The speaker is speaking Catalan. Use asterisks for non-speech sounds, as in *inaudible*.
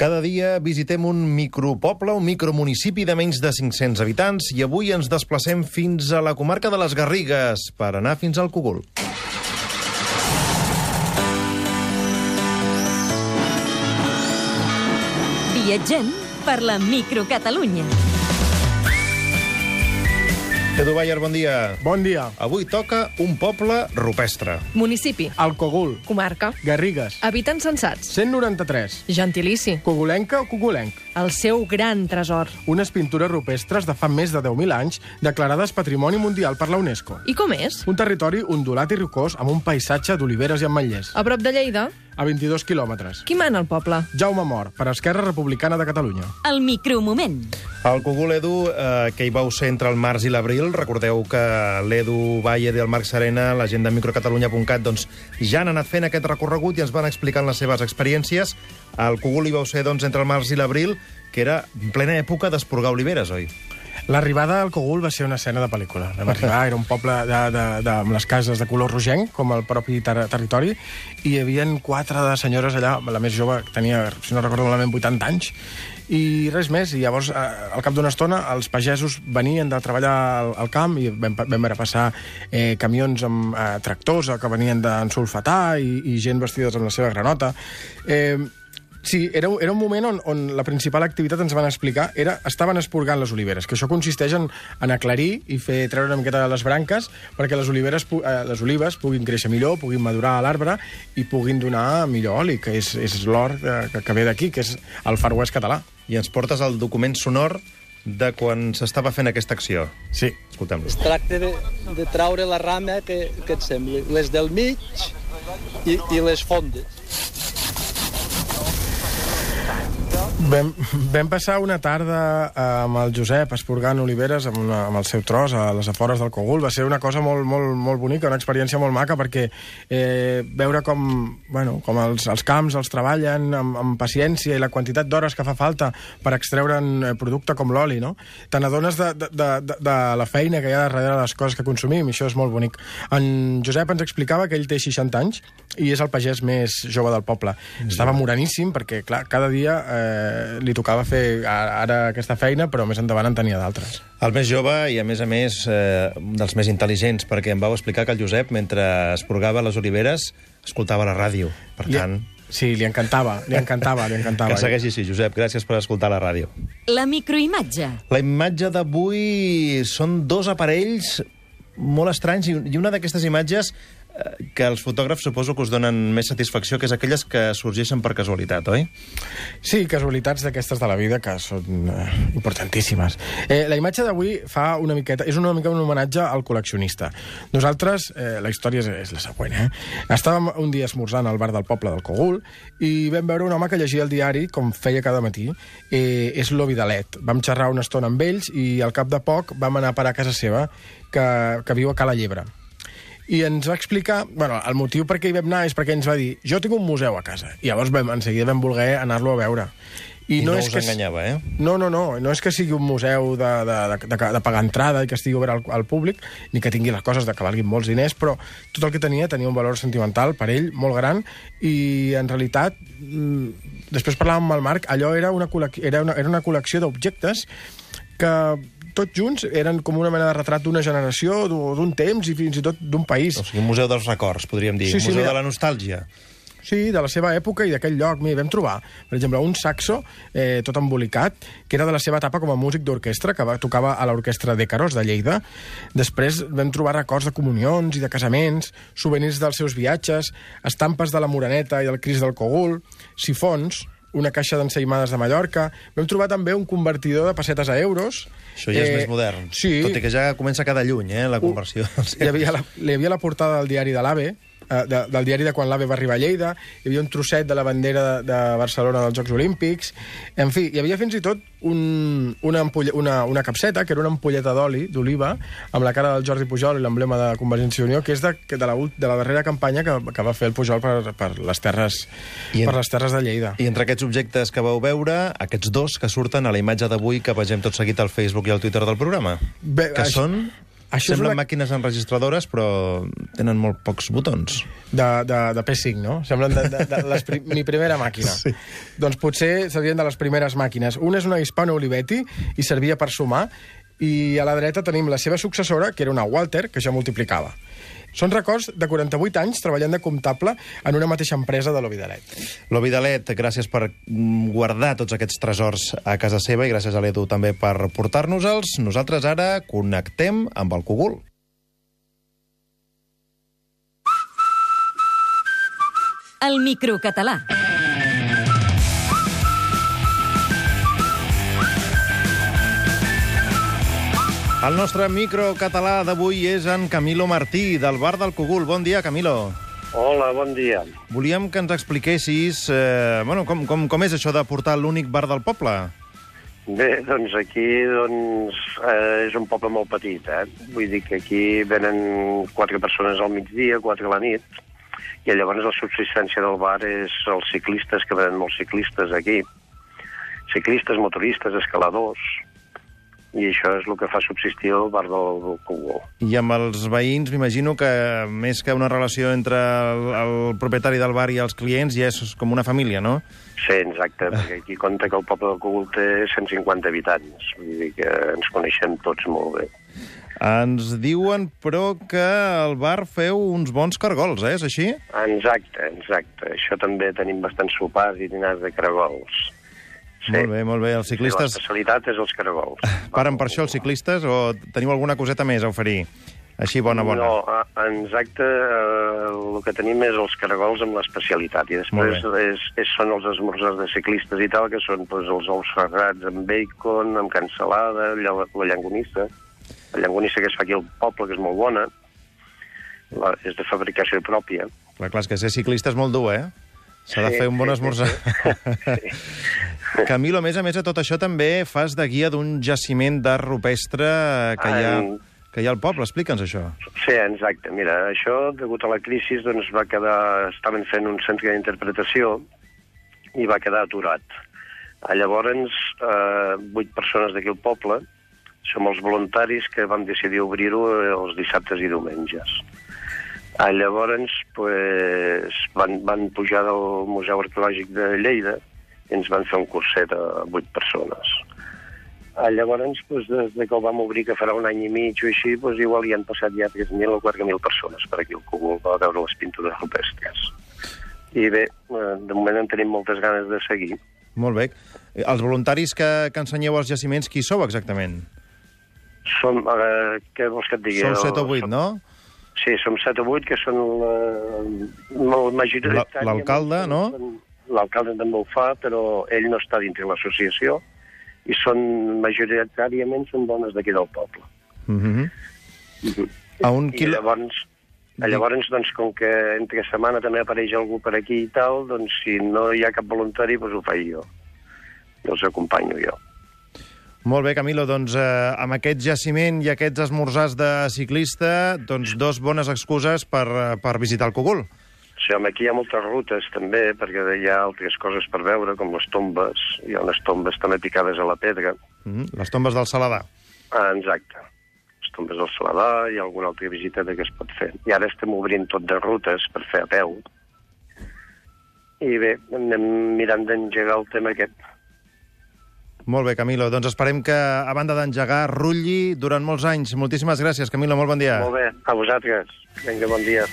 Cada dia visitem un micropoble, un micromunicipi de menys de 500 habitants i avui ens desplacem fins a la comarca de les Garrigues per anar fins al Cogul. Viatgem per la microcatalunya. Edu Bayer, bon dia. Bon dia. Avui toca un poble rupestre. Municipi. El Cogul. Comarca. Garrigues. Habitants censats. 193. Gentilici. Cogulenca o cogulenc. El seu gran tresor. Unes pintures rupestres de fa més de 10.000 anys declarades Patrimoni Mundial per la UNESCO. I com és? Un territori ondulat i rocós amb un paisatge d'oliveres i ametllers. A prop de Lleida? A 22 quilòmetres. Qui mana al poble? Jaume Mor, per Esquerra Republicana de Catalunya. El micromoment. El Cogul, Edu, eh, que hi vau ser entre el març i l'abril, recordeu que l'Edu Bayer i el Marc Serena, la gent de microcatalunya.cat, doncs, ja han anat fent aquest recorregut i ens van explicant les seves experiències. Al Cogul hi vau ser doncs, entre el març i l'abril, que era en plena època d'esporgar oliveres, oi? L'arribada al Cogul va ser una escena de pel·lícula. Vam *laughs* arribar, era un poble de, de, de, amb les cases de color rogenc, com el propi ter territori, i hi havia quatre de senyores allà, la més jove tenia, si no recordo malament, 80 anys, i res més. I llavors, eh, al cap d'una estona, els pagesos venien de treballar al, al camp i vam, vam veure passar eh, camions amb eh, tractors que venien d'ensulfatar i, i gent vestides amb la seva granota. Eh, Sí, era, era un moment on, on la principal activitat, ens van explicar, era estaven esporgant les oliveres, que això consisteix en, en aclarir i fer treure una miqueta de les branques perquè les, oliveres, eh, les olives puguin créixer millor, puguin madurar a l'arbre i puguin donar millor oli, que és, és l'or eh, que, que ve d'aquí, que és el Far West català. I ens portes el document sonor de quan s'estava fent aquesta acció. Sí. Escoltem-lo. Es tracta de, de traure la rama que, que et sembli, les del mig i, i les fondes. Vam, vam passar una tarda eh, amb el Josep esporgant oliveres amb, una, amb el seu tros a les afores del Cogul. Va ser una cosa molt, molt, molt bonica, una experiència molt maca, perquè eh, veure com, bueno, com els, els camps els treballen amb, amb paciència i la quantitat d'hores que fa falta per extreure'n producte com l'oli, no? Te n'adones de, de, de, de la feina que hi ha darrere de les coses que consumim, i això és molt bonic. En Josep ens explicava que ell té 60 anys i és el pagès més jove del poble. Estava moraníssim perquè, clar, cada dia eh, li tocava fer ara aquesta feina, però més endavant en tenia d'altres. El més jove i, a més a més, eh, dels més intel·ligents, perquè em vau explicar que el Josep, mentre esporgava les oliveres, escoltava la ràdio. Per Li- tant, Sí, li encantava, li encantava, li encantava. *laughs* que segueixi així, Josep. Gràcies per escoltar la ràdio. La microimatge. La imatge d'avui són dos aparells molt estranys i una d'aquestes imatges eh, que els fotògrafs suposo que us donen més satisfacció, que és aquelles que sorgeixen per casualitat, oi? Sí, casualitats d'aquestes de la vida que són eh, importantíssimes. Eh, la imatge d'avui fa una miqueta, és una mica un homenatge al col·leccionista. Nosaltres, eh, la història és, és la següent, eh? Estàvem un dia esmorzant al bar del poble del Cogul i vam veure un home que llegia el diari, com feia cada matí. Eh, és l'Ovidalet. Vam xerrar una estona amb ells i al cap de poc vam anar a parar a casa seva, que, que viu a Cala Llebre i ens va explicar... Bueno, el motiu per què hi vam anar és perquè ens va dir jo tinc un museu a casa. I llavors vam, en seguida vam voler anar-lo a veure. I no és us que, enganyava, eh? No, no, no. No és que sigui un museu de, de, de, de, de pagar entrada i que estigui obert al, al públic, ni que tingui les coses de que valguin molts diners, però tot el que tenia tenia un valor sentimental per ell molt gran i, en realitat, mm, després parlàvem amb el Marc, allò era una, col·lec- era una, era una col·lecció d'objectes que tots junts eren com una mena de retrat d'una generació, d'un temps i fins i tot d'un país. O sigui, un museu dels records, podríem dir. Sí, un sí, museu mira. de la nostàlgia. Sí, de la seva època i d'aquell lloc. Mira, vam trobar, per exemple, un saxo eh, tot embolicat, que era de la seva etapa com a músic d'orquestra, que va, tocava a l'orquestra de Caros, de Lleida. Després vam trobar records de comunions i de casaments, souvenirs dels seus viatges, estampes de la Moreneta i del Cris del Cogul, sifons, una caixa d'ensaïmades de Mallorca... Vam trobar també un convertidor de pessetes a euros. Això ja és més modern. Sí. Tot i que ja comença a quedar lluny, eh, la conversió. Hi havia la, hi havia la portada del diari de l'AVE, eh, de, del diari de quan l'AVE va arribar a Lleida, hi havia un trosset de la bandera de, de Barcelona dels Jocs Olímpics, en fi, hi havia fins i tot un, una, ampolla, una, una capseta, que era una ampolleta d'oli, d'oliva, amb la cara del Jordi Pujol i l'emblema de Convergència i Unió, que és de, de, la, de la darrera campanya que, que va fer el Pujol per, per, les terres, I en- per les terres de Lleida. I entre aquests objectes que vau veure, aquests dos que surten a la imatge d'avui que vegem tot seguit al Facebook i al Twitter del programa. Bé, que això- són... Això Semblen una... màquines enregistradores, però tenen molt pocs botons. de, de, de P5, no? Semblen de, de, de les pri mi primera màquina. *laughs* Sí. Doncs potser serien de les primeres màquines. Una és una Hispano Olivetti i servia per sumar, i a la dreta tenim la seva successora, que era una Walter, que ja multiplicava. Són records de 48 anys treballant de comptable en una mateixa empresa de l'Ovidalet. L'Ovidalet, gràcies per mm, guardar tots aquests tresors a casa seva i gràcies a l'Edu també per portar-nos-els. Nosaltres ara connectem amb el Cogul. El microcatalà. El nostre microcatalà d'avui és en Camilo Martí, del Bar del Cogul. Bon dia, Camilo. Hola, bon dia. Volíem que ens expliquessis eh, bueno, com, com, com és això de portar l'únic bar del poble. Bé, doncs aquí doncs, eh, és un poble molt petit, eh? Vull dir que aquí venen quatre persones al migdia, quatre a la nit, i llavors la subsistència del bar és els ciclistes, que venen molts ciclistes aquí. Ciclistes, motoristes, escaladors, i això és el que fa subsistir el bar del, del Cogó. I amb els veïns, m'imagino que més que una relació entre el, el propietari del bar i els clients, ja és com una família, no? Sí, exacte, perquè aquí compta que el poble del Cogul té 150 habitants, vull dir que ens coneixem tots molt bé. Ens diuen, però, que al bar feu uns bons cargols, eh? És així? Exacte, exacte. Això també tenim bastants sopars i dinars de caragols. Sí. Molt bé, molt bé. Els Sí, ciclistes... L'especialitat és els caragols. Paren per això els ciclistes o teniu alguna coseta més a oferir? Així, bona, bona. No, a- exacte, eh, el que tenim és els caragols amb l'especialitat. I després és, és, són els esmorzars de ciclistes i tal, que són doncs, els ous ferrats amb bacon, amb cansalada, la, la llangonissa. La llangonissa que es fa aquí al poble, que és molt bona. La, és de fabricació pròpia. Clar, clar, és que ser ciclista és molt dur, eh? S'ha de Sí, fer un bon sí, sí, esmorzar. *laughs* *laughs* Camilo, a més a més de tot això, també fas de guia d'un jaciment d'art rupestre que hi ha, En- que hi ha al poble. Explica'ns això. Sí, exacte. Mira, això, degut a la crisi, doncs va quedar... Estaven fent un centre d'interpretació i va quedar aturat. Ah, Llavors, eh, vuit persones d'aquí al poble som els voluntaris que vam decidir obrir-ho eh, els dissabtes i diumenges. Ah, llavors, pues, van, van pujar del Museu Arqueològic de Lleida i ens van fer un curset a vuit persones. Ah, llavors, doncs, des de que el vam obrir, que farà un any i mig o així, doncs, igual hi han passat ja 3.000 o 4.000 persones per aquí al Cogul a veure les pintures rupestres. I bé, eh, de moment en tenim moltes ganes de seguir. Molt bé. Eh, Els voluntaris que, que ensenyeu als jaciments, qui sou exactament? Som, eh, què vols que et digui? Sou 7 o 8, Som- no? Sí, som 7 o 8, que són la, la. La- l'alcalde, no? L'alcalde també ho fa, però ell no està dintre l'associació i són majoritàriament són dones d'aquí del poble. Mm -hmm. A un I quilo... llavors, llavors, doncs, com que entre setmana també apareix algú per aquí i tal, doncs si no hi ha cap voluntari, doncs ho faig jo. I els acompanyo jo. Molt bé, Camilo, doncs eh, amb aquest jaciment i aquests esmorzars de ciclista, doncs dos bones excuses per, eh, per visitar el Cogul. Sí, home, aquí hi ha moltes rutes també, perquè hi ha altres coses per veure, com les tombes. Hi ha unes tombes també picades a la pedra. Mm -hmm. Les tombes del Saladà. Ah, exacte. Les tombes del Saladà i alguna altra visita que es pot fer. I ara estem obrint tot de rutes per fer a peu. I bé, anem mirant d'engegar el tema aquest. Molt bé, Camilo. Doncs esperem que, a banda d'engegar, rutlli durant molts anys. Moltíssimes gràcies, Camilo. Molt bon dia. Molt bé, a vosaltres. Vinga, bon dia.